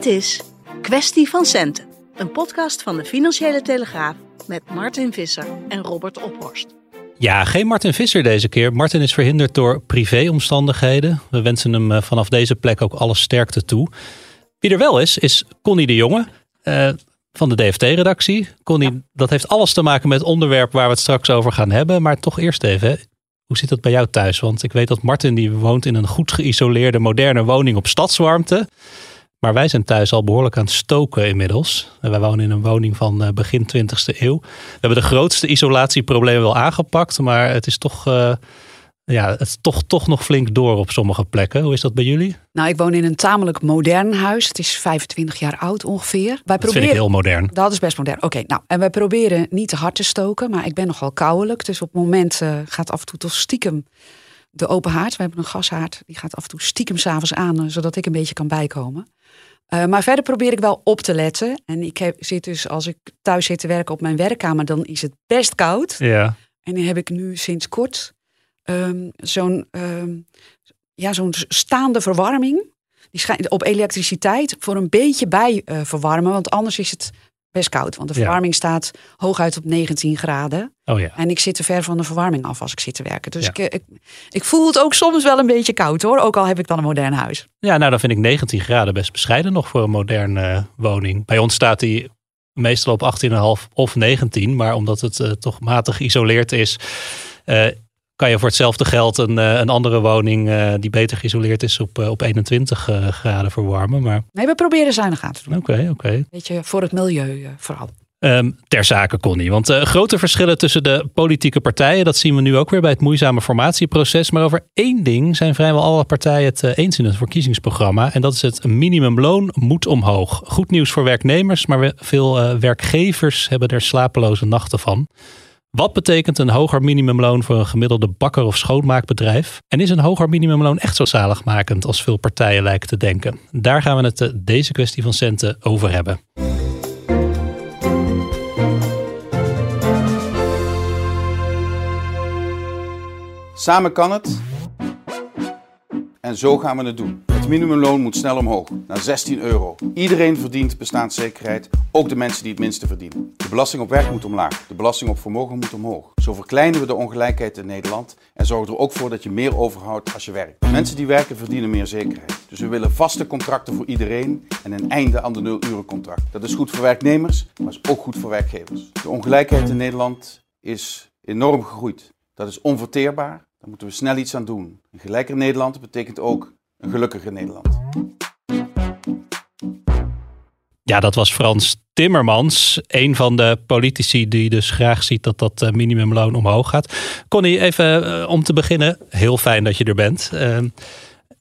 Dit is Kwestie van Centen, een podcast van de Financiële Telegraaf met Martin Visser en Robert Ophorst. Ja, geen Martin Visser deze keer. Martin is verhinderd door privéomstandigheden. We wensen hem eh, vanaf deze plek ook alle sterkte toe. Wie er wel is, is Connie de Jonge uh, van de DFT-redactie. Connie, dat heeft alles te maken met het onderwerp waar we het straks over gaan hebben. Maar toch eerst even, hoe zit dat bij jou thuis? Want ik weet dat Martin die woont in een goed geïsoleerde moderne woning op stadswarmte. Maar wij zijn thuis al behoorlijk aan het stoken inmiddels. Wij wonen in een woning van eh, begin 20e eeuw. We hebben de grootste isolatieproblemen wel aangepakt, maar het is toch, uh, ja, het toch, toch nog flink door op sommige plekken. Hoe is dat bij jullie? Nou, ik woon in een tamelijk modern huis. Het is 25 jaar oud ongeveer. Wij dat proberen... vind ik heel modern. Dat is best modern. Oké, nou, en wij proberen niet te hard te stoken, maar ik ben nogal koudelijk. Dus op het moment uh, gaat af en toe toch stiekem de open haard. We hebben een gashaard, die gaat af en toe stiekem s'avonds aan, zodat ik een beetje kan bijkomen. Uh, maar verder probeer ik wel op te letten. En ik heb, zit dus, als ik thuis zit te werken op mijn werkkamer, dan is het best koud. Ja. En dan heb ik nu sinds kort um, zo'n um, ja, zo'n staande verwarming. Die schijnt op elektriciteit voor een beetje bij uh, verwarmen. Want anders is het best koud. Want de verwarming ja. staat hooguit op 19 graden. Oh ja. En ik zit te ver van de verwarming af als ik zit te werken. Dus ja. ik, ik, ik, voel het ook soms wel een beetje koud hoor. Ook al heb ik dan een modern huis. Ja, nou dan vind ik 19 graden best bescheiden nog voor een moderne uh, woning. Bij ons staat die meestal op 18,5 of 19. Maar omdat het uh, toch matig geïsoleerd is... Uh, kan je voor hetzelfde geld een, een andere woning uh, die beter geïsoleerd is op, uh, op 21 uh, graden verwarmen. Maar... Nee, we proberen zuinig aan te doen. Oké, okay, oké. Okay. Weet je, voor het milieu vooral. Um, ter zake, Connie. Want grote verschillen tussen de politieke partijen, dat zien we nu ook weer bij het moeizame formatieproces. Maar over één ding zijn vrijwel alle partijen het eens in het verkiezingsprogramma. En dat is het minimumloon moet omhoog. Goed nieuws voor werknemers, maar veel werkgevers hebben er slapeloze nachten van. Wat betekent een hoger minimumloon voor een gemiddelde bakker- of schoonmaakbedrijf? En is een hoger minimumloon echt zo zaligmakend als veel partijen lijken te denken? Daar gaan we het deze kwestie van centen over hebben. Samen kan het. En zo gaan we het doen. Minimumloon moet snel omhoog, naar 16 euro. Iedereen verdient bestaanszekerheid, ook de mensen die het minste verdienen. De belasting op werk moet omlaag, de belasting op vermogen moet omhoog. Zo verkleinen we de ongelijkheid in Nederland en zorgen er ook voor dat je meer overhoudt als je werkt. Mensen die werken verdienen meer zekerheid. Dus we willen vaste contracten voor iedereen en een einde aan de nul-urencontract. Dat is goed voor werknemers, maar is ook goed voor werkgevers. De ongelijkheid in Nederland is enorm gegroeid. Dat is onverteerbaar. Daar moeten we snel iets aan doen. Een gelijker Nederland betekent ook een gelukkiger Nederland. Ja, dat was Frans Timmermans, een van de politici die dus graag ziet dat dat minimumloon omhoog gaat. Connie, even uh, om te beginnen, heel fijn dat je er bent. Uh,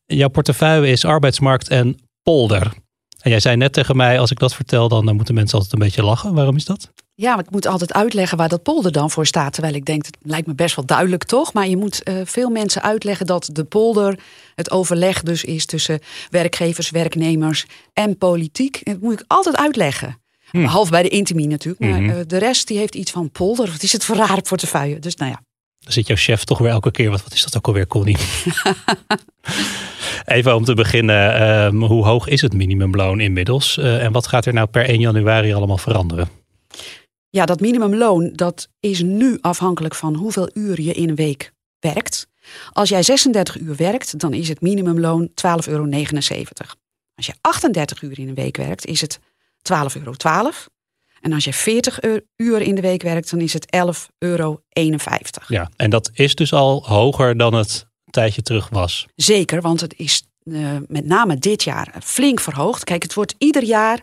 jouw portefeuille is arbeidsmarkt en polder. En jij zei net tegen mij, als ik dat vertel, dan moeten mensen altijd een beetje lachen. Waarom is dat? Ja, maar ik moet altijd uitleggen waar dat polder dan voor staat. Terwijl ik denk, het lijkt me best wel duidelijk toch. Maar je moet uh, veel mensen uitleggen dat de polder het overleg dus is tussen werkgevers, werknemers en politiek. Dat moet ik altijd uitleggen. Hm. Behalve bij de intimie natuurlijk. Maar mm-hmm. uh, de rest die heeft iets van polder. Wat is het voor rare portefeuille? Dus nou ja. Dan zit jouw chef toch weer elke keer. Wat, wat is dat ook alweer, Connie? Even om te beginnen. Um, hoe hoog is het minimumloon inmiddels? Uh, en wat gaat er nou per 1 januari allemaal veranderen? Ja, dat minimumloon dat is nu afhankelijk van hoeveel uur je in een week werkt. Als jij 36 uur werkt, dan is het minimumloon 12,79 euro. Als je 38 uur in een week werkt, is het 12,12 euro. En als je 40 uur in de week werkt, dan is het 11,51 euro. Ja, en dat is dus al hoger dan het een tijdje terug was. Zeker, want het is uh, met name dit jaar flink verhoogd. Kijk, het wordt ieder jaar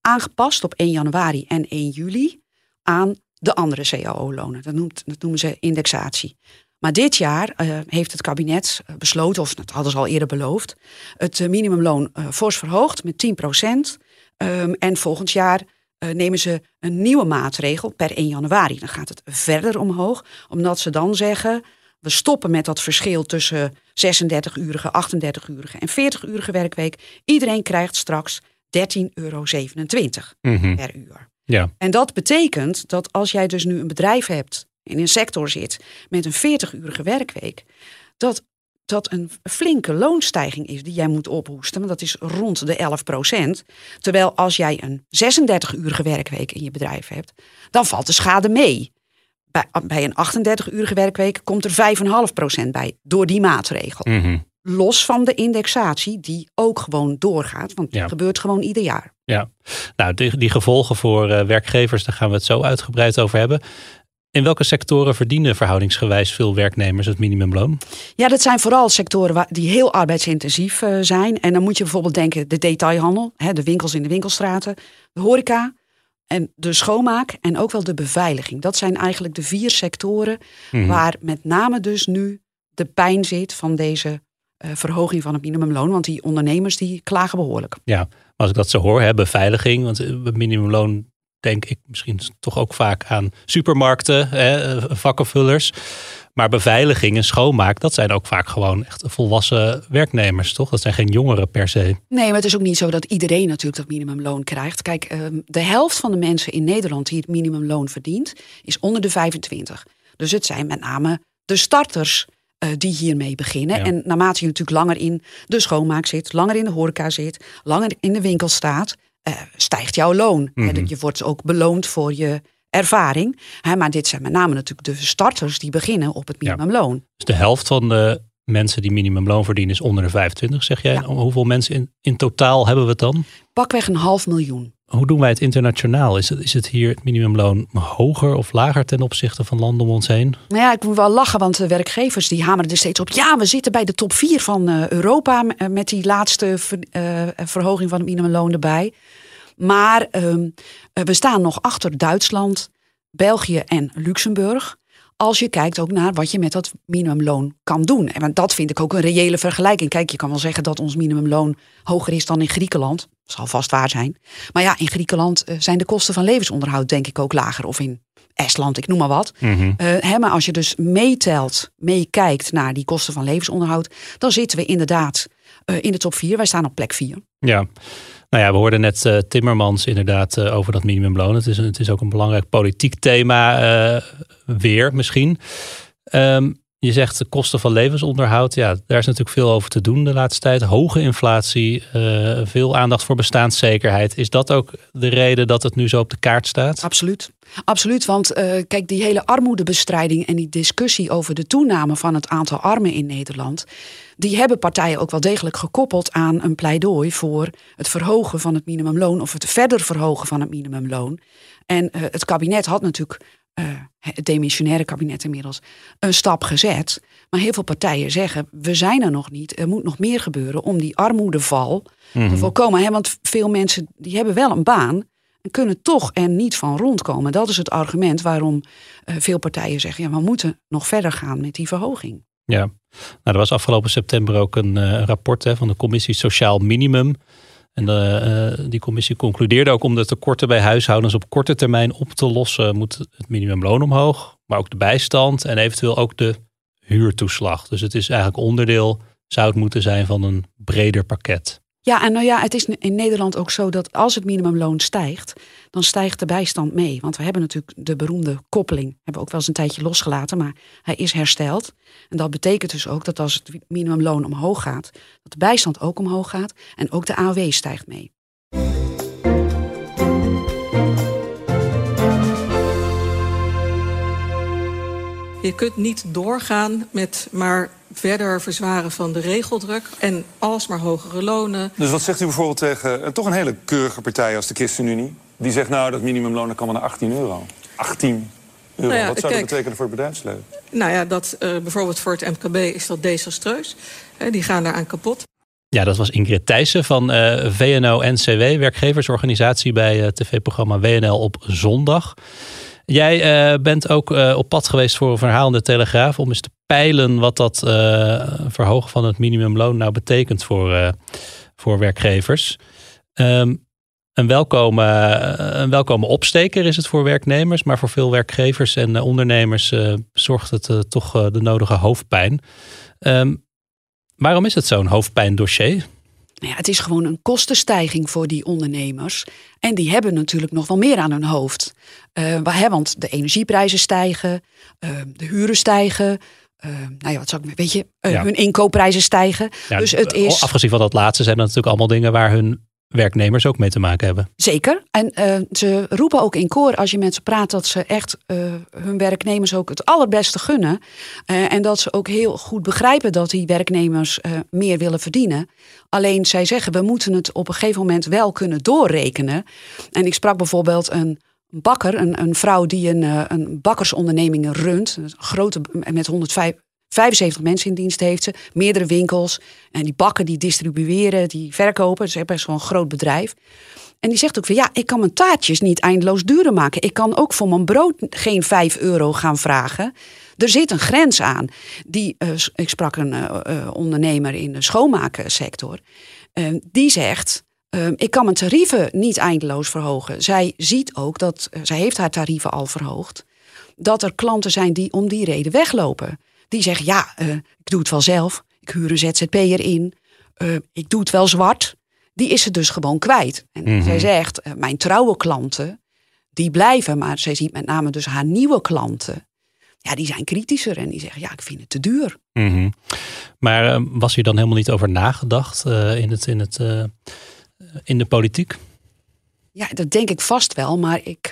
aangepast op 1 januari en 1 juli aan de andere CAO-lonen. Dat, dat noemen ze indexatie. Maar dit jaar uh, heeft het kabinet besloten, of dat hadden ze al eerder beloofd, het minimumloon uh, fors verhoogd met 10 procent. Um, en volgend jaar nemen ze een nieuwe maatregel per 1 januari. Dan gaat het verder omhoog, omdat ze dan zeggen: we stoppen met dat verschil tussen 36-urige, 38-urige en 40-urige werkweek. Iedereen krijgt straks 13,27 euro mm per uur. Ja. En dat betekent dat als jij dus nu een bedrijf hebt, in een sector zit met een 40-urige werkweek, dat dat een flinke loonstijging is die jij moet ophoesten. Want dat is rond de 11 procent. Terwijl als jij een 36-urige werkweek in je bedrijf hebt, dan valt de schade mee. Bij, bij een 38-urige werkweek komt er 5,5 procent bij door die maatregel. Mhm. Los van de indexatie, die ook gewoon doorgaat, want Ja. dat gebeurt gewoon ieder jaar. Ja, nou, die, die gevolgen voor eh, werkgevers, daar gaan we het zo uitgebreid over hebben. In welke sectoren verdienen verhoudingsgewijs veel werknemers het minimumloon? Ja, dat zijn vooral sectoren waar, die heel arbeidsintensief eh, zijn. En dan moet je bijvoorbeeld denken de detailhandel, hè, de winkels in de winkelstraten, de horeca en de schoonmaak en ook wel de beveiliging. Dat zijn eigenlijk de vier sectoren Mhm. waar met name dus nu de pijn zit van deze verhoging van het minimumloon. Want die ondernemers die klagen behoorlijk. Ja, als ik dat zo hoor, hè, beveiliging, want eh, minimumloon denk ik misschien toch ook vaak aan supermarkten, hè, eh, vakkenvullers. Maar beveiliging en schoonmaak, dat zijn ook vaak gewoon echt volwassen werknemers, toch? Dat zijn geen jongeren per se. Nee, maar het is ook niet zo dat iedereen natuurlijk dat minimumloon krijgt. Kijk, ehm, de helft van de mensen in Nederland die het minimumloon verdient, is onder de 25. Dus het zijn met name de starters eh, die hiermee beginnen. Ja. En naarmate je natuurlijk langer in de schoonmaak zit, langer in de horeca zit, langer in de winkel staat, eh, stijgt jouw loon. Mhm. Je wordt ook beloond voor je ervaring. Hè, maar dit zijn met name natuurlijk de starters die beginnen op het Ja. minimumloon. Dus de helft van de mensen die minimumloon verdienen is onder de 25, zeg jij. Ja. Hoeveel mensen in, in totaal hebben we het dan? Pakweg een half miljoen. Hoe doen wij het internationaal? Is het, is het hier het minimumloon hoger of lager ten opzichte van landen om ons heen? Nou ja, ik moet wel lachen, want de werkgevers die hameren er steeds op. Ja, we zitten bij de top 4 van eh, Europa eh, met die laatste eh, verhoging van het minimumloon erbij. Maar ehm, eh, we staan nog achter Duitsland, België en Luxemburg. Als je kijkt ook naar wat je met dat minimumloon kan doen. En want dat vind ik ook een reële vergelijking. Kijk, je kan wel zeggen dat ons minimumloon hoger is dan in Griekenland. Dat zal vast waar zijn. Maar ja, in Griekenland eh, zijn de kosten van levensonderhoud denk ik ook lager. Of in Estland, ik noem maar wat. Mhm. Eh, hè, maar als je dus meetelt, meekijkt naar die kosten van levensonderhoud, dan zitten we inderdaad eh, in de top 4. Wij staan op plek 4. Ja. Nou ja, we hoorden net eh, Timmermans inderdaad eh, over dat minimumloon. Het is, het is ook een belangrijk politiek thema eh, weer misschien. Ehm, je zegt de kosten van levensonderhoud. Ja, daar is natuurlijk veel over te doen de laatste tijd. Hoge inflatie, eh, veel aandacht voor bestaanszekerheid. Is dat ook de reden dat het nu zo op de kaart staat? Absoluut. Absoluut, want eh, kijk, die hele armoedebestrijding en die discussie over de toename van het aantal armen in Nederland, die hebben partijen ook wel degelijk gekoppeld aan een pleidooi voor het verhogen van het minimumloon of het verder verhogen van het minimumloon. En eh, het kabinet had natuurlijk, eh, het demissionaire kabinet inmiddels, een stap gezet. Maar heel veel partijen zeggen, we zijn er nog niet. Er moet nog meer gebeuren om die armoedeval te voorkomen. Hè? Want veel mensen die hebben wel een baan en kunnen toch er niet van rondkomen. Dat is het argument waarom eh, veel partijen zeggen, ja, we moeten nog verder gaan met die verhoging. Ja, nou, er was afgelopen september ook een eh, rapport hè, van de commissie Sociaal Minimum. En eh, die commissie concludeerde ook om de tekorten bij huishoudens op korte termijn op te lossen, moet het minimumloon omhoog, maar ook de bijstand en eventueel ook de huurtoeslag. Dus het is eigenlijk onderdeel, zou het moeten zijn van een breder pakket. Ja, en nou ja, het is in Nederland ook zo dat als het minimumloon stijgt, dan stijgt de bijstand mee. Want we hebben natuurlijk de beroemde koppeling, hebben we ook wel eens een tijdje losgelaten, maar hij is hersteld. En dat betekent dus ook dat als het minimumloon omhoog gaat, dat de bijstand ook omhoog gaat en ook de AW stijgt mee. Je kunt niet doorgaan met maar verder verzwaren van de regeldruk en alsmaar hogere lonen. Dus wat zegt u bijvoorbeeld tegen uh, toch een hele keurige partij als de ChristenUnie? Die zegt nou dat minimumloon kan maar naar 18 euro. 18 euro. Nou ja, wat zou dat betekenen voor het bedrijfsleven? Nou ja, dat, uh, bijvoorbeeld voor het MKB is dat desastreus. Uh, die gaan daaraan kapot. Ja, dat was Ingrid Thijssen van uh, VNO-NCW, werkgeversorganisatie bij het tv-programma WNL op zondag. Jij uh, bent ook uh, op pad geweest voor een verhaal in de Telegraaf om eens te peilen wat dat uh, verhogen van het minimumloon nou betekent voor, voor werkgevers. Um, een, welkome, een welkome opsteker is het voor werknemers, maar voor veel werkgevers en ondernemers zorgt het toch de nodige hoofdpijn. Um, waarom is het zo'n hoofdpijndossier? Nou ja, het is gewoon een kostenstijging voor die ondernemers. En die hebben natuurlijk nog wel meer aan hun hoofd. Uh, want de energieprijzen stijgen, uh, de huren stijgen. Uh, nou ja, wat zou ik, weet je, ja. hun inkoopprijzen stijgen. Ja, dus het is. Afgezien van dat laatste zijn dat natuurlijk allemaal dingen waar hun werknemers ook mee te maken hebben. Zeker. En uh, ze roepen ook in koor als je met ze praat dat ze echt uh, hun werknemers ook het allerbeste gunnen. Uh, en dat ze ook heel goed begrijpen dat die werknemers meer willen verdienen. Alleen zij zeggen we moeten het op een gegeven moment wel kunnen doorrekenen. En ik sprak bijvoorbeeld een bakker, een, een vrouw die een, een bakkersonderneming runt, een grote met 105, 75 mensen in dienst heeft ze, meerdere winkels. En die bakken, die distribueren, die verkopen. Ze hebben best wel een groot bedrijf. En die zegt ook van ja, ik kan mijn taartjes niet eindeloos duurder maken. Ik kan ook voor mijn brood geen 5 euro gaan vragen. Er zit een grens aan. Die, uh, ik sprak een uh, ondernemer in de schoonmaaksector. die zegt, ik kan mijn tarieven niet eindeloos verhogen. Zij ziet ook dat, zij heeft haar tarieven al verhoogd. Dat er klanten zijn die om die reden weglopen. Die zeggen, ja, uh, ik doe het wel zelf. Ik huur een ZZP'er in. Uh, ik doe het wel zwart. Die is ze dus gewoon kwijt. En mm -hmm. zij zegt, uh, mijn trouwe klanten, die blijven. Maar zij ziet met name dus haar nieuwe klanten. Ja, die zijn kritischer en die zeggen, ja, ik vind het te duur. Mm -hmm. Maar was hier dan helemaal niet over nagedacht in, het, in, het, in de politiek? Ja, dat denk ik vast wel. Maar ik,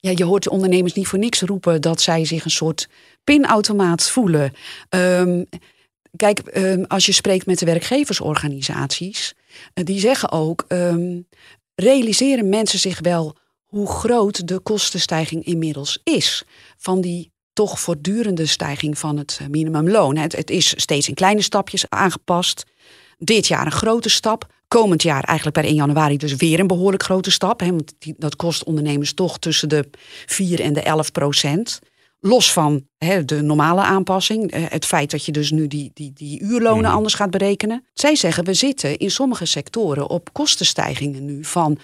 ja, je hoort de ondernemers niet voor niks roepen dat zij zich een soort pinautomaat voelen. Um, kijk, um, als je spreekt met de werkgeversorganisaties, uh, die zeggen ook: um, realiseren mensen zich wel hoe groot de kostenstijging inmiddels is van die toch voortdurende stijging van het uh, minimumloon. Het is steeds in kleine stapjes aangepast. Dit jaar een grote stap. Komend jaar eigenlijk per 1 januari dus weer een behoorlijk grote stap. Hè, want die, dat kost ondernemers toch tussen de 4 en de 11 procent. Los van hè, de normale aanpassing, eh, het feit dat je dus nu die, die, die uurlonen mm. anders gaat berekenen. Zij zeggen we zitten in sommige sectoren op kostenstijgingen nu van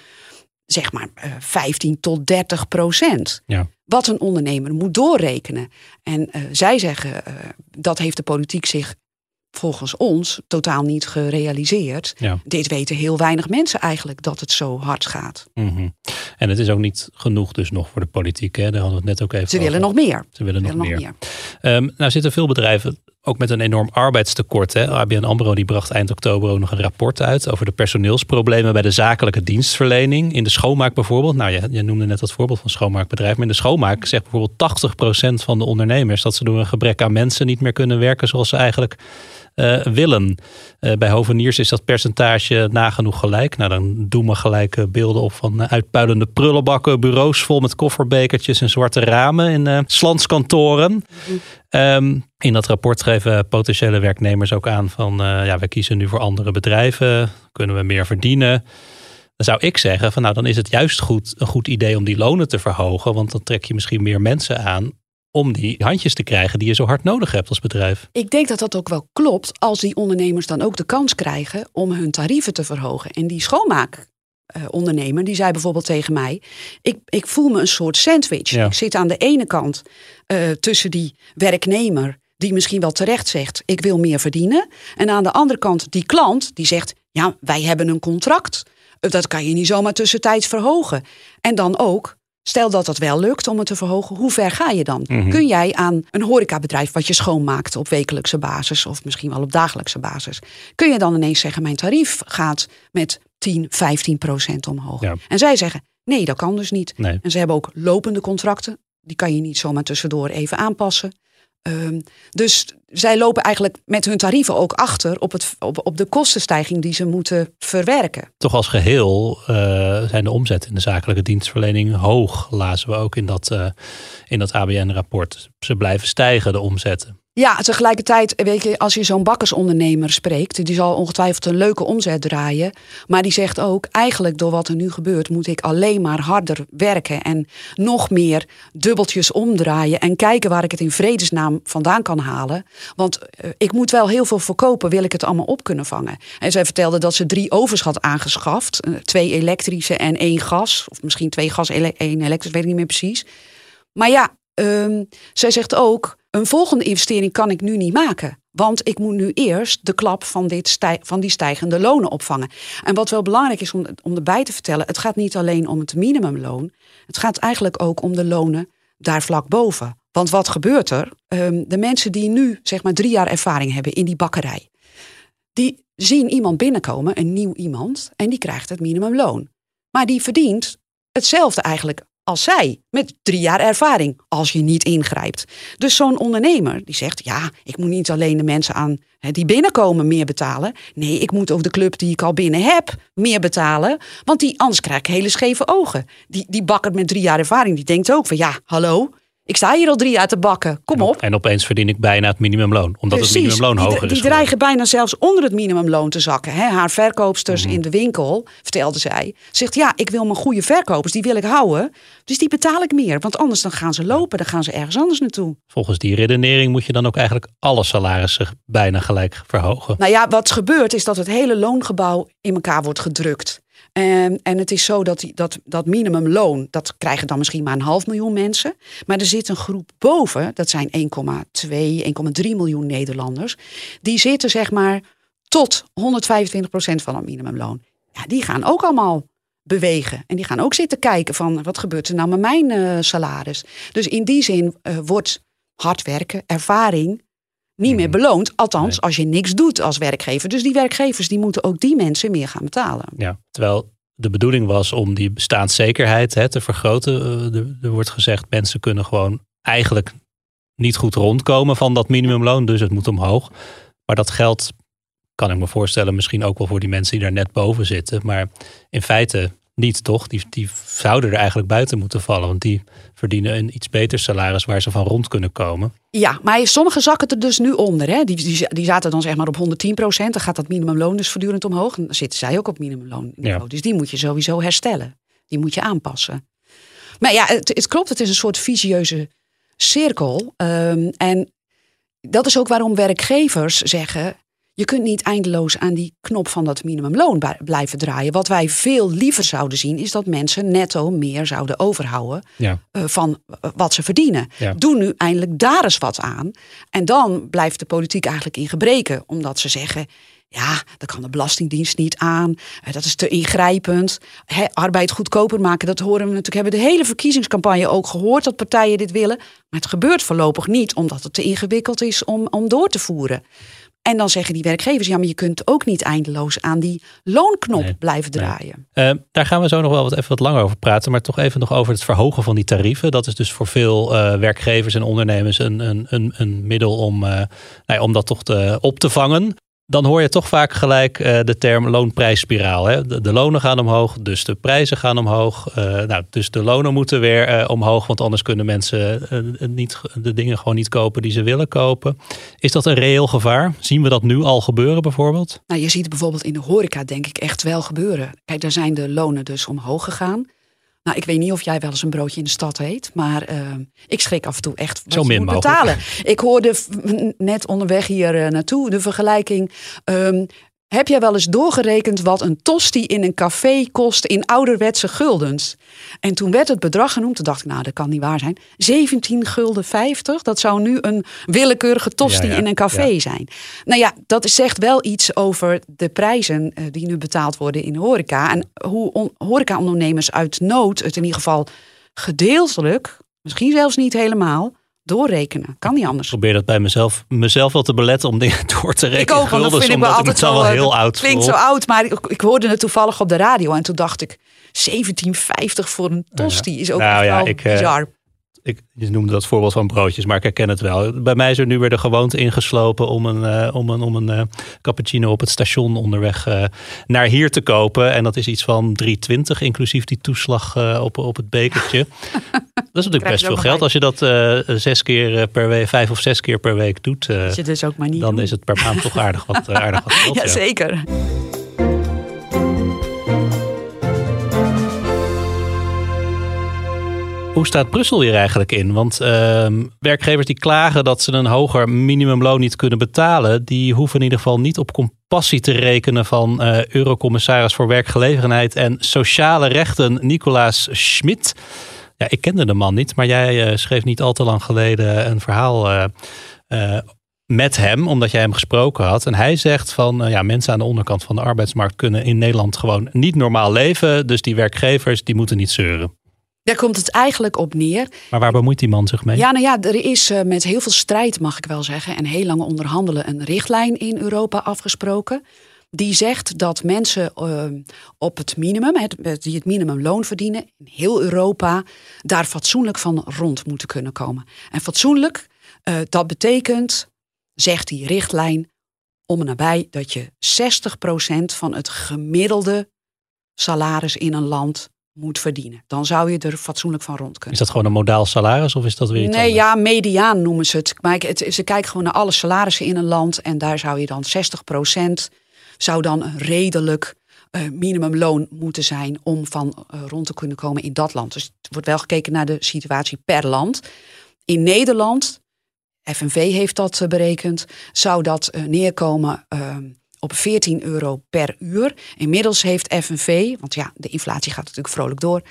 zeg maar 15 eh, tot 30 procent. Ja. Wat een ondernemer moet doorrekenen. En uh, zij zeggen uh, dat heeft de politiek zich volgens ons totaal niet gerealiseerd. Ja. Dit weten heel weinig mensen eigenlijk dat het zo hard gaat. Mm -hmm. En het is ook niet genoeg dus nog voor de politiek. Hè? Daar hadden we het net ook even Ze willen nog meer. Ze willen, nog, meer. meer. Um, nou zitten veel bedrijven ook met een enorm arbeidstekort. Hè? ABN AMRO die bracht eind oktober ook nog een rapport uit over de personeelsproblemen bij de zakelijke dienstverlening. In de schoonmaak bijvoorbeeld. Nou, je, je noemde net dat voorbeeld van schoonmaakbedrijf. Maar in de schoonmaak zegt bijvoorbeeld 80% van de ondernemers dat ze door een gebrek aan mensen niet meer kunnen werken zoals ze eigenlijk uh, willen. Uh, bij hoveniers is dat percentage nagenoeg gelijk. Nou, dan doen we gelijk uh, beelden op van uitpuilende prullenbakken, bureaus vol met kofferbekertjes en zwarte ramen in uh, slantskantoren. Um, in dat rapport schreven potentiële werknemers ook aan van ja, we kiezen nu voor andere bedrijven, kunnen we meer verdienen. Dan zou ik zeggen van nou dan is het juist goed, een goed idee om die lonen te verhogen, want dan trek je misschien meer mensen aan om die handjes te krijgen die je zo hard nodig hebt als bedrijf. Ik denk dat dat ook wel klopt als die ondernemers dan ook de kans krijgen om hun tarieven te verhogen. En die schoonmaakondernemer uh, die zei bijvoorbeeld tegen mij: ik, ik voel me een soort sandwich. Ja. Ik zit aan de ene kant uh, tussen die werknemer die misschien wel terecht zegt: ik wil meer verdienen. En aan de andere kant die klant die zegt: ja, wij hebben een contract. Dat kan je niet zomaar tussentijds verhogen. En dan ook Stel dat dat wel lukt om het te verhogen, hoe ver ga je dan? Mm-hmm. Kun jij aan een horecabedrijf wat je schoonmaakt op wekelijkse basis of misschien wel op dagelijkse basis, kun je dan ineens zeggen: Mijn tarief gaat met 10, 15 procent omhoog? Ja. En zij zeggen: Nee, dat kan dus niet. Nee. En ze hebben ook lopende contracten. die kan je niet zomaar tussendoor even aanpassen. Ehm, dus zij lopen eigenlijk met hun tarieven ook achter op, het, op, op de kostenstijging die ze moeten verwerken. Toch als geheel uh, zijn de omzet in de zakelijke dienstverlening hoog, lazen we ook in dat, uh, in dat ABN-rapport. Ze blijven stijgen, de omzetten. Ja, tegelijkertijd, weet je, als je zo'n bakkersondernemer spreekt, die zal ongetwijfeld een leuke omzet draaien. Maar die zegt ook, eigenlijk door wat er nu gebeurt, moet ik alleen maar harder werken en nog meer dubbeltjes omdraaien en kijken waar ik het in vredesnaam vandaan kan halen. Want uh, ik moet wel heel veel verkopen, wil ik het allemaal op kunnen vangen. En zij vertelde dat ze drie ovens had aangeschaft, uh, twee elektrische en één gas, of misschien twee gas, één elektrisch, weet ik niet meer precies. Maar ja, um, zij zegt ook, een volgende investering kan ik nu niet maken. Want ik moet nu eerst de klap van, dit van die stijgende lonen opvangen. En wat wel belangrijk is om, om erbij te vertellen, het gaat niet alleen om het minimumloon. Het gaat eigenlijk ook om de lonen daar vlak boven. Want wat gebeurt er? Um, de mensen die nu zeg maar drie jaar ervaring hebben in die bakkerij. Die zien iemand binnenkomen, een nieuw iemand, en die krijgt het minimumloon. Maar die verdient hetzelfde eigenlijk als zij, met drie jaar ervaring, als je niet ingrijpt. Dus zo'n ondernemer die zegt, ja, ik moet niet alleen de mensen aan hè, die binnenkomen meer betalen. Nee, ik moet ook de club die ik al binnen heb meer betalen. Want die, anders krijg ik hele scheve ogen. Die, die bakker met drie jaar ervaring, die denkt ook van, ja, hallo, ik sta hier al drie jaar te bakken. Kom op. En opeens verdien ik bijna het minimumloon. Omdat Precies. het minimumloon hoger die, is. Die dreigen bijna zelfs onder het minimumloon te zakken. Haar verkoopsters mm -hmm. in de winkel, vertelde zij, zegt ja, ik wil mijn goede verkopers, die wil ik houden. Dus die betaal ik meer. Want anders dan gaan ze lopen, dan gaan ze ergens anders naartoe. Volgens die redenering moet je dan ook eigenlijk alle salarissen bijna gelijk verhogen. Nou ja, wat gebeurt is dat het hele loongebouw in elkaar wordt gedrukt. En, en het is zo dat, die, dat dat minimumloon, dat krijgen dan misschien maar een half miljoen mensen. Maar er zit een groep boven, dat zijn 1,2, 1,3 miljoen Nederlanders. Die zitten zeg maar tot 125 procent van het minimumloon. Ja, die gaan ook allemaal bewegen. En die gaan ook zitten kijken van wat gebeurt er nou met mijn uh, salaris. Dus in die zin uh, wordt hard werken, ervaring niet meer beloond. Althans, als je niks doet als werkgever. Dus die werkgevers die moeten ook die mensen meer gaan betalen. Ja, terwijl de bedoeling was om die bestaanszekerheid hè, te vergroten. Er, er wordt gezegd, mensen kunnen gewoon eigenlijk niet goed rondkomen van dat minimumloon. Dus het moet omhoog. Maar dat geldt, kan ik me voorstellen, misschien ook wel voor die mensen die daar net boven zitten. Maar in feite niet, toch? Die, die zouden er eigenlijk buiten moeten vallen. Want die verdienen een iets beter salaris waar ze van rond kunnen komen. Ja, maar sommige zakken er dus nu onder. Hè? Die, die, die zaten dan zeg maar op 110 procent. Dan gaat dat minimumloon dus voortdurend omhoog. En dan zitten zij ook op minimumloon. Ja. Dus die moet je sowieso herstellen. Die moet je aanpassen. Maar ja, het, het klopt. Het is een soort visieuze cirkel. Um, en dat is ook waarom werkgevers zeggen... Je kunt niet eindeloos aan die knop van dat minimumloon blijven draaien. Wat wij veel liever zouden zien, is dat mensen netto meer zouden overhouden ja. uh, van wat ze verdienen. Ja. Doe nu eindelijk daar eens wat aan. En dan blijft de politiek eigenlijk in gebreken, omdat ze zeggen. Ja, dat kan de Belastingdienst niet aan. Dat is te ingrijpend. He, arbeid goedkoper maken, dat horen we natuurlijk. Hebben de hele verkiezingscampagne ook gehoord dat partijen dit willen. Maar het gebeurt voorlopig niet, omdat het te ingewikkeld is om, om door te voeren. En dan zeggen die werkgevers, ja, maar je kunt ook niet eindeloos aan die loonknop nee, blijven draaien. Nee. Uh, daar gaan we zo nog wel wat, even wat langer over praten. Maar toch even nog over het verhogen van die tarieven. Dat is dus voor veel uh, werkgevers en ondernemers een, een, een, een middel om, uh, nou ja, om dat toch te, op te vangen. Dan hoor je toch vaak gelijk uh, de term loonprijsspiraal. Hè? De, lonen gaan omhoog, dus de prijzen gaan omhoog. Uh, nou, dus de lonen moeten weer uh, omhoog, want anders kunnen mensen niet, de dingen gewoon niet kopen die ze willen kopen. Is dat een reëel gevaar? Zien we dat nu al gebeuren bijvoorbeeld? Nou, je ziet het bijvoorbeeld in de horeca denk ik echt wel gebeuren. Kijk, daar zijn de lonen dus omhoog gegaan. Nou, ik weet niet of jij wel eens een broodje in de stad eet, maar uh, ik schrik af en toe echt wat Zo min moet betalen. Ik hoorde net onderweg hier uh, naartoe de vergelijking. Um, heb jij wel eens doorgerekend wat een tosti in een café kost in ouderwetse guldens? En toen werd het bedrag genoemd. Toen dacht ik, nou, dat kan niet waar zijn. 17 gulden 50. Dat zou nu een willekeurige tosti ja, ja, in een café ja. zijn. Nou ja, dat zegt wel iets over de prijzen uh, die nu betaald worden in de horeca. En hoe horecaondernemers uit nood het in ieder geval gedeeltelijk, misschien zelfs niet helemaal doorrekenen. Kan niet anders. Ik probeer dat bij mezelf, mezelf wel te beletten om dingen door te rekenen. Ik ook, want dat vind ik wel altijd wel, wel heel oud. Klinkt zo oud, maar ik, ik, hoorde het toevallig op de radio en toen dacht ik 1750 voor een tosti is ook nou, ja, wel ik, bizar. ik, je noemde dat voorbeeld van broodjes, maar ik herken het wel. Bij mij is er nu weer de gewoonte ingeslopen om een, uh, om een, om een uh, cappuccino op het station onderweg uh, naar hier te kopen. En dat is iets van 3,20, inclusief die toeslag op, op het bekertje. dat is natuurlijk best veel geld. Als je dat zes keer per week, vijf of zes keer per week doet, dus ook maar niet dan is het per maand toch aardig wat, aardig wat geld. ja, zeker. Hoe staat Brussel hier eigenlijk in? Want uh, werkgevers die klagen dat ze een hoger minimumloon niet kunnen betalen, die hoeven in ieder geval niet op compassie te rekenen van uh, Eurocommissaris voor Werkgelegenheid en Sociale Rechten Nicolaas Schmid. Ja, ik kende de man niet, maar jij uh, schreef niet al te lang geleden een verhaal uh, met hem, omdat jij hem gesproken had. En hij zegt van ja, mensen aan de onderkant van de arbeidsmarkt kunnen in Nederland gewoon niet normaal leven. Dus die werkgevers die moeten niet zeuren. Daar komt het eigenlijk op neer. Maar waar bemoeit die man zich mee? Ja, nou ja, er is uh, met heel veel strijd, mag ik wel zeggen, en heel lang onderhandelen, een richtlijn in Europa afgesproken. Die zegt dat mensen uh, op het minimum, het, die het minimumloon verdienen, in heel Europa, daar fatsoenlijk van rond moeten kunnen komen. En fatsoenlijk, uh, dat betekent, zegt die richtlijn, om en nabij dat je 60% van het gemiddelde salaris in een land moet verdienen. Dan zou je er fatsoenlijk van rond kunnen. Is dat gewoon een modaal salaris of is dat weer iets Nee, ja, mediaan noemen ze het. Maar het, ze kijken gewoon naar alle salarissen in een land en daar zou je dan 60% zou dan een redelijk uh, minimumloon moeten zijn om van uh, rond te kunnen komen in dat land. Dus het wordt wel gekeken naar de situatie per land. In Nederland, FNV heeft dat uh, berekend, zou dat neerkomen ehm, op 14 euro per uur. Inmiddels heeft FNV, want ja, de inflatie gaat natuurlijk vrolijk door,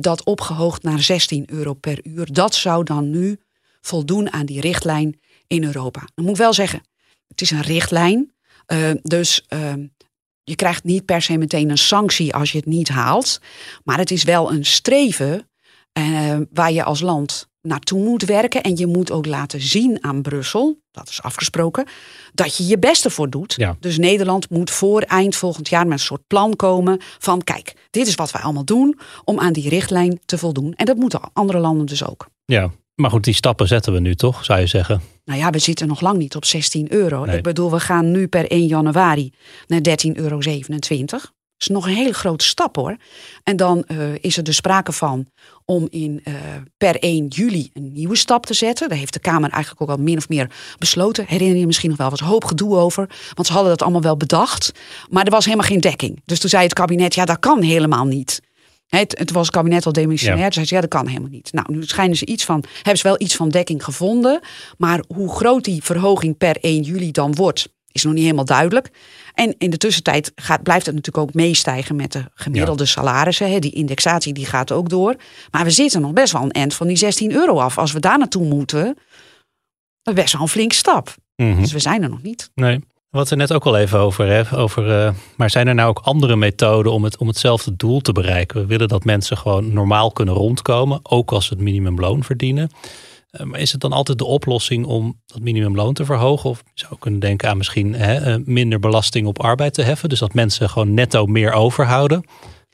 dat opgehoogd naar 16 euro per uur. Dat zou dan nu voldoen aan die richtlijn in Europa. Dan moet ik wel zeggen, het is een richtlijn. Uh, dus uh, je krijgt niet per se meteen een sanctie als je het niet haalt. Maar het is wel een streven waar je als land naartoe moet werken. En je moet ook laten zien aan Brussel, dat is afgesproken, dat je je beste voor doet. Ja. Dus Nederland moet voor eind volgend jaar met een soort plan komen van kijk, dit is wat wij allemaal doen om aan die richtlijn te voldoen. En dat moeten andere landen dus ook. Ja, maar goed, die stappen zetten we nu toch, zou je zeggen? Nou ja, we zitten nog lang niet op 16 euro. Nee. Ik bedoel, we gaan nu per 1 januari naar 13,27 euro. Dat is nog een hele grote stap hoor. En dan uh, is er dus sprake van om in, uh, per 1 juli een nieuwe stap te zetten. Daar heeft de Kamer eigenlijk ook al min of meer besloten. Herinner je misschien nog wel, was hoop gedoe over. Want ze hadden dat allemaal wel bedacht. Maar er was helemaal geen dekking. Dus toen zei het kabinet, ja dat kan helemaal niet. Het, het was het kabinet al demissionair. Ja. Toen zei ze, ja dat kan helemaal niet. Nou, nu schijnen ze iets van, hebben ze wel iets van dekking gevonden. Maar hoe groot die verhoging per 1 juli dan wordt is nog niet helemaal duidelijk. En in de tussentijd gaat, blijft het natuurlijk ook meestijgen met de gemiddelde ja. salarissen. Hè. Die indexatie die gaat ook door. Maar we zitten nog best wel een eind van die 16 euro af. Als we daar naartoe moeten, dat is best wel een flinke stap. Mm -hmm. Dus we zijn er nog niet. Nee. Wat we net ook al even over hè, over, uh, maar zijn er nou ook andere methoden om, het, om hetzelfde doel te bereiken? We willen dat mensen gewoon normaal kunnen rondkomen, ook als ze het minimumloon verdienen. Uh, maar is het dan altijd de oplossing om dat minimumloon te verhogen? Of je zou kunnen denken aan misschien hè, uh, minder belasting op arbeid te heffen. Dus dat mensen gewoon netto meer overhouden.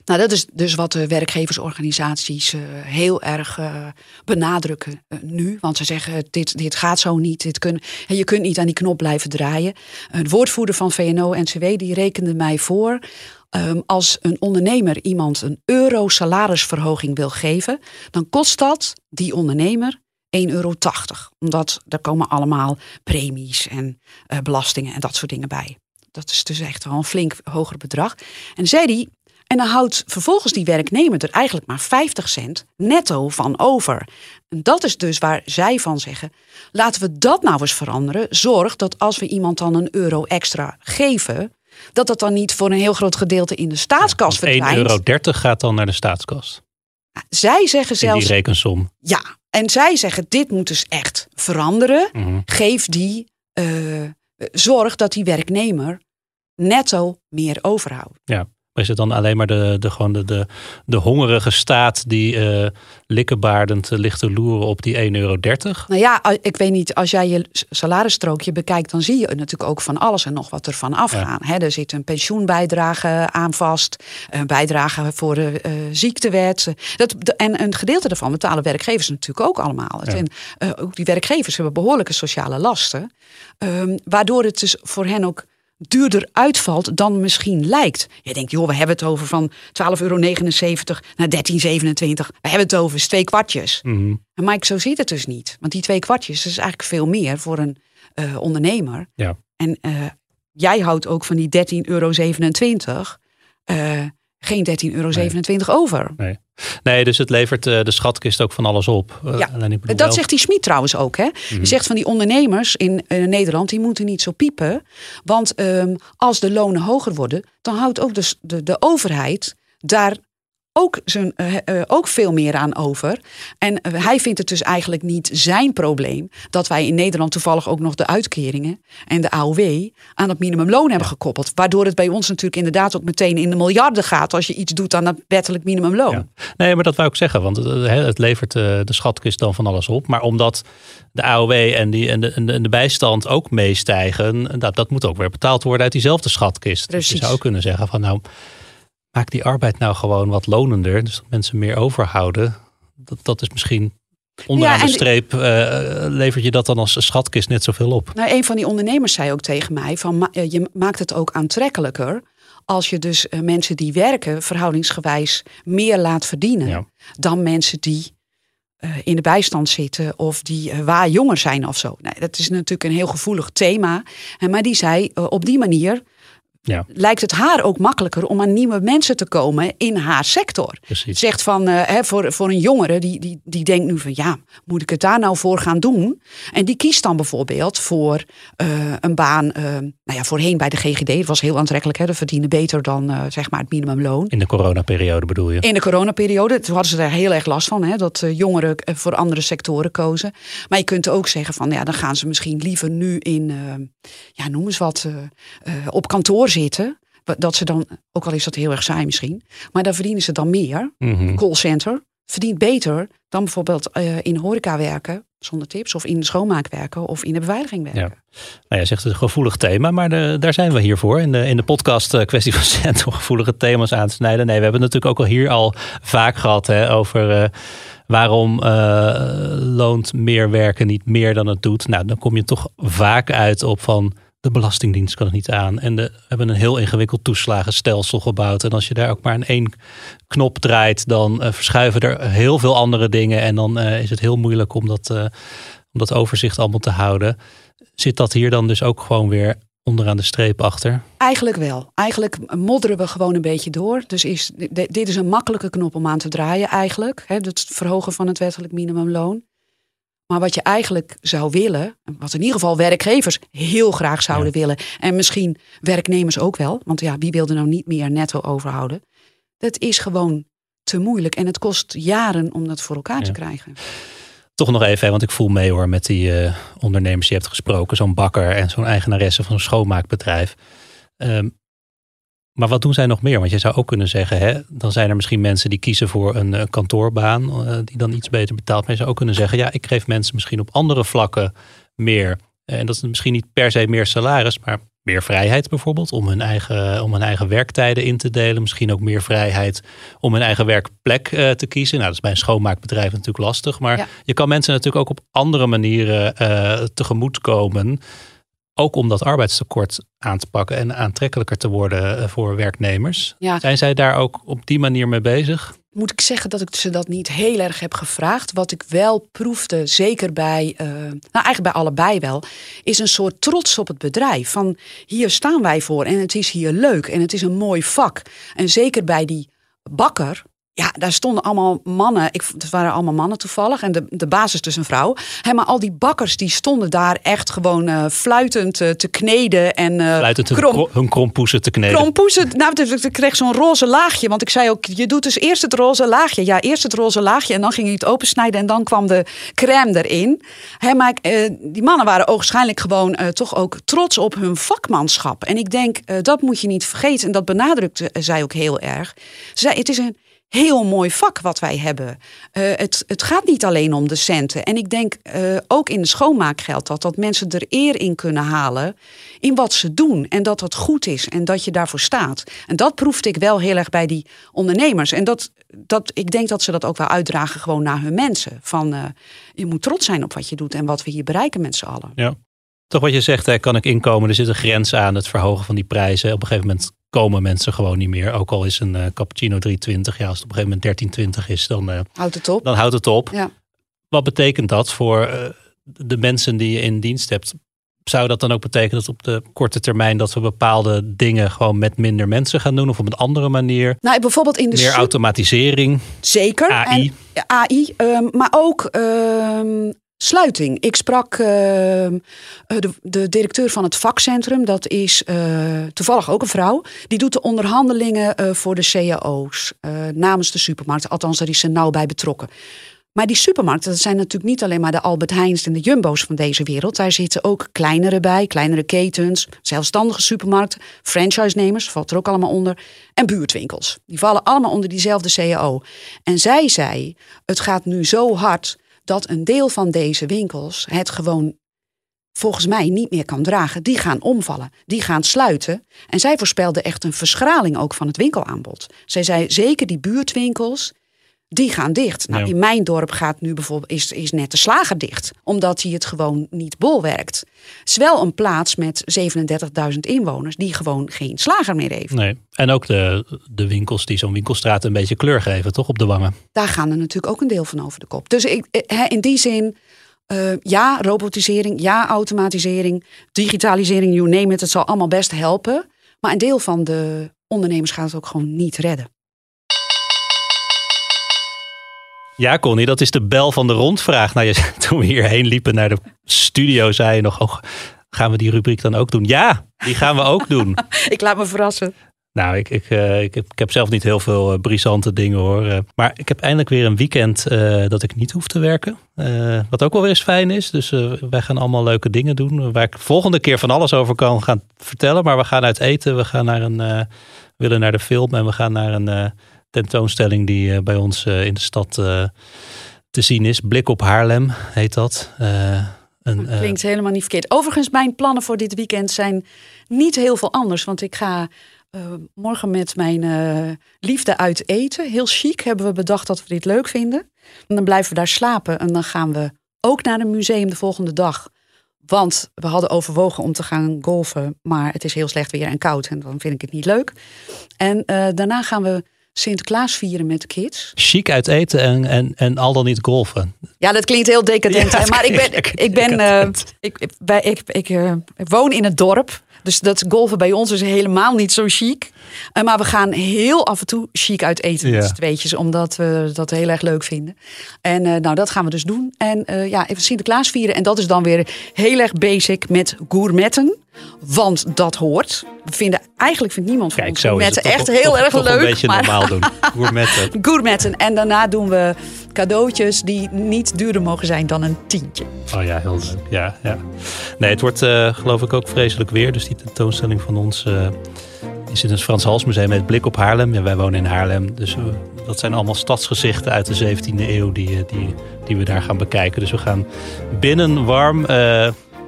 Nou, dat is dus wat de werkgeversorganisaties uh, heel erg uh, benadrukken uh, nu. Want ze zeggen, dit, dit gaat zo niet. Dit kun, je kunt niet aan die knop blijven draaien. Een woordvoerder van VNO-NCW die rekende mij voor... Um, als een ondernemer iemand een euro salarisverhoging wil geven... dan kost dat die ondernemer 1,80 euro. Omdat er komen allemaal premies en belastingen en dat soort dingen bij. Dat is dus echt wel een flink hoger bedrag. En zei hij, en dan houdt vervolgens die werknemer er eigenlijk maar 50 cent netto van over. En dat is dus waar zij van zeggen: laten we dat nou eens veranderen. Zorg dat als we iemand dan een euro extra geven, dat dat dan niet voor een heel groot gedeelte in de staatskas verdwijnt. 1,30 euro gaat dan naar de staatskas. Zij zeggen zelfs. In die rekensom. Ja, en zij zeggen: dit moet dus echt veranderen. Mm -hmm. Geef die. Uh, zorg dat die werknemer netto meer overhoudt. Ja. Is het dan alleen maar de, de, gewoon de, de, de hongerige staat die uh, likkenbaardend ligt te loeren op die 1,30 euro? Nou ja, ik weet niet, als jij je salarisstrookje bekijkt, dan zie je natuurlijk ook van alles en nog wat er van afgaan. Ja. er zit een pensioenbijdrage aan vast, een bijdrage voor de uh, ziektewet. Dat, en een gedeelte daarvan betalen werkgevers natuurlijk ook allemaal. Ja. En uh, ook die werkgevers hebben behoorlijke sociale lasten. Um, waardoor het dus voor hen ook duurder uitvalt dan misschien lijkt. Je denkt, joh, we hebben het over van 12,79 euro naar 13,27. We hebben het over is twee kwartjes. Mm Maar Mike, zo ziet het dus niet. Want die twee kwartjes is eigenlijk veel meer voor een uh, ondernemer. Ja. En uh, jij houdt ook van die 13,27 euro. Uh, geen 13,27 euro nee. over. Nee. nee, dus het levert uh, de schatkist ook van alles op. Uh, ja, dat wel... zegt die Smit trouwens ook. Hè? Mm -hmm. Die zegt van die ondernemers in uh, Nederland, die moeten niet zo piepen. Want um, als de lonen hoger worden, dan houdt ook de, de, de overheid daar ook, zijn, uh, uh, ook veel meer aan over. En uh, hij vindt het dus eigenlijk niet zijn probleem dat wij in Nederland toevallig ook nog de uitkeringen en de AOW aan het minimumloon hebben gekoppeld. Waardoor het bij ons natuurlijk inderdaad ook meteen in de miljarden gaat als je iets doet aan het wettelijk minimumloon. Ja. Nee, maar dat wou ik zeggen, want het levert de schatkist dan van alles op. Maar omdat de AOW en, die, en, de, en, bijstand ook meestijgen, dat, dat moet ook weer betaald worden uit diezelfde schatkist. Precies. Dus je zou kunnen zeggen van nou maak die arbeid nou gewoon wat lonender. Dus dat mensen meer overhouden. Dat, dat is misschien onderaan ja, de streep uh, levert je dat dan als schatkist net zoveel op. Nou, een van die ondernemers zei ook tegen mij: van je maakt het ook aantrekkelijker. Als je dus uh, mensen die werken verhoudingsgewijs meer laat verdienen ja. dan mensen die in de bijstand zitten of die waar jonger zijn of zo. Nee, dat is natuurlijk een heel gevoelig thema. Maar die zei op die manier ja. lijkt het haar ook makkelijker om aan nieuwe mensen te komen in haar sector. Precies. Zegt van, uh, hè, voor, voor een jongere, die, die, die denkt nu van ja, moet ik het daar nou voor gaan doen? En die kiest dan bijvoorbeeld voor uh, een baan, uh, nou ja, voorheen bij de GGD, het was heel aantrekkelijk, hè, dat verdienen beter dan zeg maar het minimumloon. In de coronaperiode bedoel je? In de coronaperiode, toen hadden ze daar heel erg last van, hè, dat jongeren voor andere sectoren kozen. Maar je kunt ook zeggen van, ja, dan gaan ze misschien liever nu in, ja, noem eens wat, op kantoor zitten. Dat ze dan, ook al is dat heel erg saai misschien, maar dan verdienen ze dan meer. Mm -hmm. Callcenter verdient beter dan bijvoorbeeld uh, in horeca werken zonder tips, of in de schoonmaak werken of in de beveiliging werken. Ja. Nou, je zegt het een gevoelig thema, maar de, daar zijn we hier voor. In de, in de podcast uh, kwestie van cent om gevoelige thema's aan te snijden. Nee, we hebben het natuurlijk ook al hier al vaak gehad hè, over uh, waarom loont meer werken niet meer dan het doet. Nou, dan kom je toch vaak uit op van de Belastingdienst kan het niet aan. En we hebben een heel ingewikkeld toeslagenstelsel gebouwd. En als je daar ook maar aan één knop draait, dan uh, verschuiven er heel veel andere dingen. En dan uh, is het heel moeilijk om dat, uh, om dat overzicht allemaal te houden. Zit dat hier dan dus ook gewoon weer onderaan de streep achter? Eigenlijk wel. Eigenlijk modderen we gewoon een beetje door. Dus is, dit is een makkelijke knop om aan te draaien eigenlijk. Hè, het verhogen van het wettelijk minimumloon. Maar wat je eigenlijk zou willen, wat in ieder geval werkgevers heel graag zouden ja. willen, en misschien werknemers ook wel, want ja, wie wil er nou niet meer netto overhouden? Dat is gewoon te moeilijk en het kost jaren om dat voor elkaar ja. te krijgen. Toch nog even, want ik voel mee hoor met die uh, ondernemers die je hebt gesproken, zo'n bakker en zo'n eigenaresse van een schoonmaakbedrijf. Um, maar wat doen zij nog meer? Want je zou ook kunnen zeggen, hè, dan zijn er misschien mensen die kiezen voor een, een kantoorbaan, uh, die dan iets beter betaalt. Maar je zou ook kunnen zeggen, ja, ik geef mensen misschien op andere vlakken meer. En dat is misschien niet per se meer salaris, maar meer vrijheid bijvoorbeeld om hun eigen, om hun eigen werktijden in te delen. Misschien ook meer vrijheid om hun eigen werkplek uh, te kiezen. Nou, dat is bij een schoonmaakbedrijf natuurlijk lastig. Maar ja. je kan mensen natuurlijk ook op andere manieren uh, tegemoetkomen. Ook om dat arbeidstekort aan te pakken en aantrekkelijker te worden voor werknemers. Ja. Zijn zij daar ook op die manier mee bezig? Moet ik zeggen dat ik ze dat niet heel erg heb gevraagd. Wat ik wel proefde, zeker bij, uh, nou eigenlijk bij allebei wel, is een soort trots op het bedrijf. Van hier staan wij voor en het is hier leuk en het is een mooi vak. En zeker bij die bakker, Ja, daar stonden allemaal mannen. Ik, het waren allemaal mannen toevallig. En de, de basis dus een vrouw. He, maar al die bakkers die stonden daar echt gewoon uh, fluitend uh, te kneden. En, uh, fluitend krom, hun krompoezen te kneden. Krompoezen. Nou, dus ik kreeg zo'n roze laagje. Want ik zei ook, je doet dus eerst het roze laagje. Ja, eerst het roze laagje. En dan ging je het opensnijden. En dan kwam de crème erin. He, maar die mannen waren ogenschijnlijk gewoon toch ook trots op hun vakmanschap. En ik denk, dat moet je niet vergeten. En dat benadrukte zij ook heel erg. Ze zei, het is een heel mooi vak wat wij hebben. Uh, het, het gaat niet alleen om de centen. En ik denk uh, ook in de schoonmaak geldt dat, dat mensen er eer in kunnen halen in wat ze doen. En dat dat goed is en dat je daarvoor staat. En dat proefde ik wel heel erg bij die ondernemers. En dat, dat, ik denk dat ze dat ook wel uitdragen gewoon naar hun mensen. Van uh, je moet trots zijn op wat je doet en wat we hier bereiken met z'n allen. Ja. Toch wat je zegt, kan ik inkomen. Er zit een grens aan het verhogen van die prijzen. Op een gegeven moment komen mensen gewoon niet meer. Ook al is een uh, cappuccino 320, ja, als het op een gegeven moment 1320 is, dan, uh, houdt het op. dan houdt het op. Ja. Wat betekent dat voor uh, de mensen die je in dienst hebt? Zou dat dan ook betekenen dat op de korte termijn dat we bepaalde dingen gewoon met minder mensen gaan doen of op een andere manier? Nou, bijvoorbeeld in de meer automatisering. Zeker. AI. En, AI, um, maar ook um, sluiting. Ik sprak uh, de, de, directeur van het vakcentrum, dat is uh, toevallig ook een vrouw. Die doet de onderhandelingen uh, voor de cao's namens de supermarkt. Althans, daar is ze nauw bij betrokken. Maar die supermarkten, dat zijn natuurlijk niet alleen maar de Albert Heijns en de Jumbo's van deze wereld. Daar zitten ook kleinere bij, kleinere ketens, zelfstandige supermarkten, franchise-nemers, valt er ook allemaal onder, en buurtwinkels. Die vallen allemaal onder diezelfde CAO. En zij zei, het gaat nu zo hard dat een deel van deze winkels het gewoon volgens mij niet meer kan dragen. Die gaan omvallen, die gaan sluiten. En zij voorspelde echt een verschraling ook van het winkelaanbod. Zij zei zeker die buurtwinkels, die gaan dicht. Nou, in mijn dorp gaat nu bijvoorbeeld is, is net de slager dicht, omdat hij het gewoon niet bolwerkt. Het is wel een plaats met 37.000 inwoners die gewoon geen slager meer heeft. Nee. En ook de, de winkels die zo'n winkelstraat een beetje kleur geven, toch op de wangen. Daar gaan er natuurlijk ook een deel van over de kop. Dus ik, eh, in die zin, uh, ja, robotisering, ja, automatisering, digitalisering, you name it, het zal allemaal best helpen. Maar een deel van de ondernemers gaat het ook gewoon niet redden. Ja, Connie, dat is de bel van de rondvraag. Nou, je, toen we hierheen liepen naar de studio, zei je nog: oh, gaan we die rubriek dan ook doen? Ja, die gaan we ook doen. ik laat me verrassen. Nou, ik, ik, uh, ik, heb, ik heb zelf niet heel veel uh, brisante dingen hoor. Uh, maar ik heb eindelijk weer een weekend dat ik niet hoef te werken. wat ook wel weer eens fijn is. Dus wij gaan allemaal leuke dingen doen. Waar ik volgende keer van alles over kan gaan vertellen. Maar we gaan uit eten. We gaan naar een. we willen naar de film en we gaan naar een tentoonstelling die uh, bij ons uh, in de stad uh, te zien is. Blik op Haarlem heet dat. Een, Klinkt helemaal niet verkeerd. Overigens, mijn plannen voor dit weekend zijn niet heel veel anders. Want ik ga morgen met mijn liefde uit eten. Heel chic hebben we bedacht dat we dit leuk vinden. En dan blijven we daar slapen. En dan gaan we ook naar een museum de volgende dag. Want we hadden overwogen om te gaan golfen. Maar het is heel slecht weer en koud. En dan vind ik het niet leuk. En daarna gaan we Sinterklaas vieren met de kids. Chic uit eten en, en, en al dan niet golven. Ja, dat klinkt heel decadent. Ja, maar ik ben, ik, ben uh, ik, ik, ik, uh, ik, woon in het dorp. Dus dat golven bij ons is helemaal niet zo chic. Uh, maar we gaan heel af en toe chic uit eten ja. met z'n tweetjes. Omdat we dat heel erg leuk vinden. En nou, dat gaan we dus doen. En ja, even Sinterklaas vieren. En dat is dan weer heel erg basic met gourmetten. Want dat hoort. We vinden, eigenlijk vindt niemand van Kijk, ons gourmetten echt heel toch, erg toch leuk. een beetje maar... normaal doen. Gourmetten. gourmetten. En daarna doen we cadeautjes die niet duurder mogen zijn dan een tientje. Oh ja, heel leuk. Ja, ja. Nee, het wordt uh, geloof ik ook vreselijk weer. Dus die tentoonstelling van ons uh, is in het Frans Hals Museum met blik op Haarlem. Ja, wij wonen in Haarlem. Dus uh, dat zijn allemaal stadsgezichten uit de 17e eeuw die, die, die we daar gaan bekijken. Dus we gaan binnen warm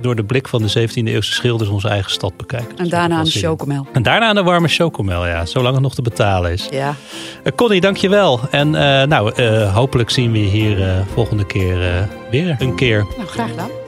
door de blik van de 17e eeuwse schilders onze eigen stad bekijken. En daarna aan de chocomel. En daarna aan de warme chocomel, ja. Zolang het nog te betalen is. Ja. Uh, Connie, dankjewel. En uh, nou, uh, hopelijk zien we je hier volgende keer weer een keer. Nou, graag gedaan.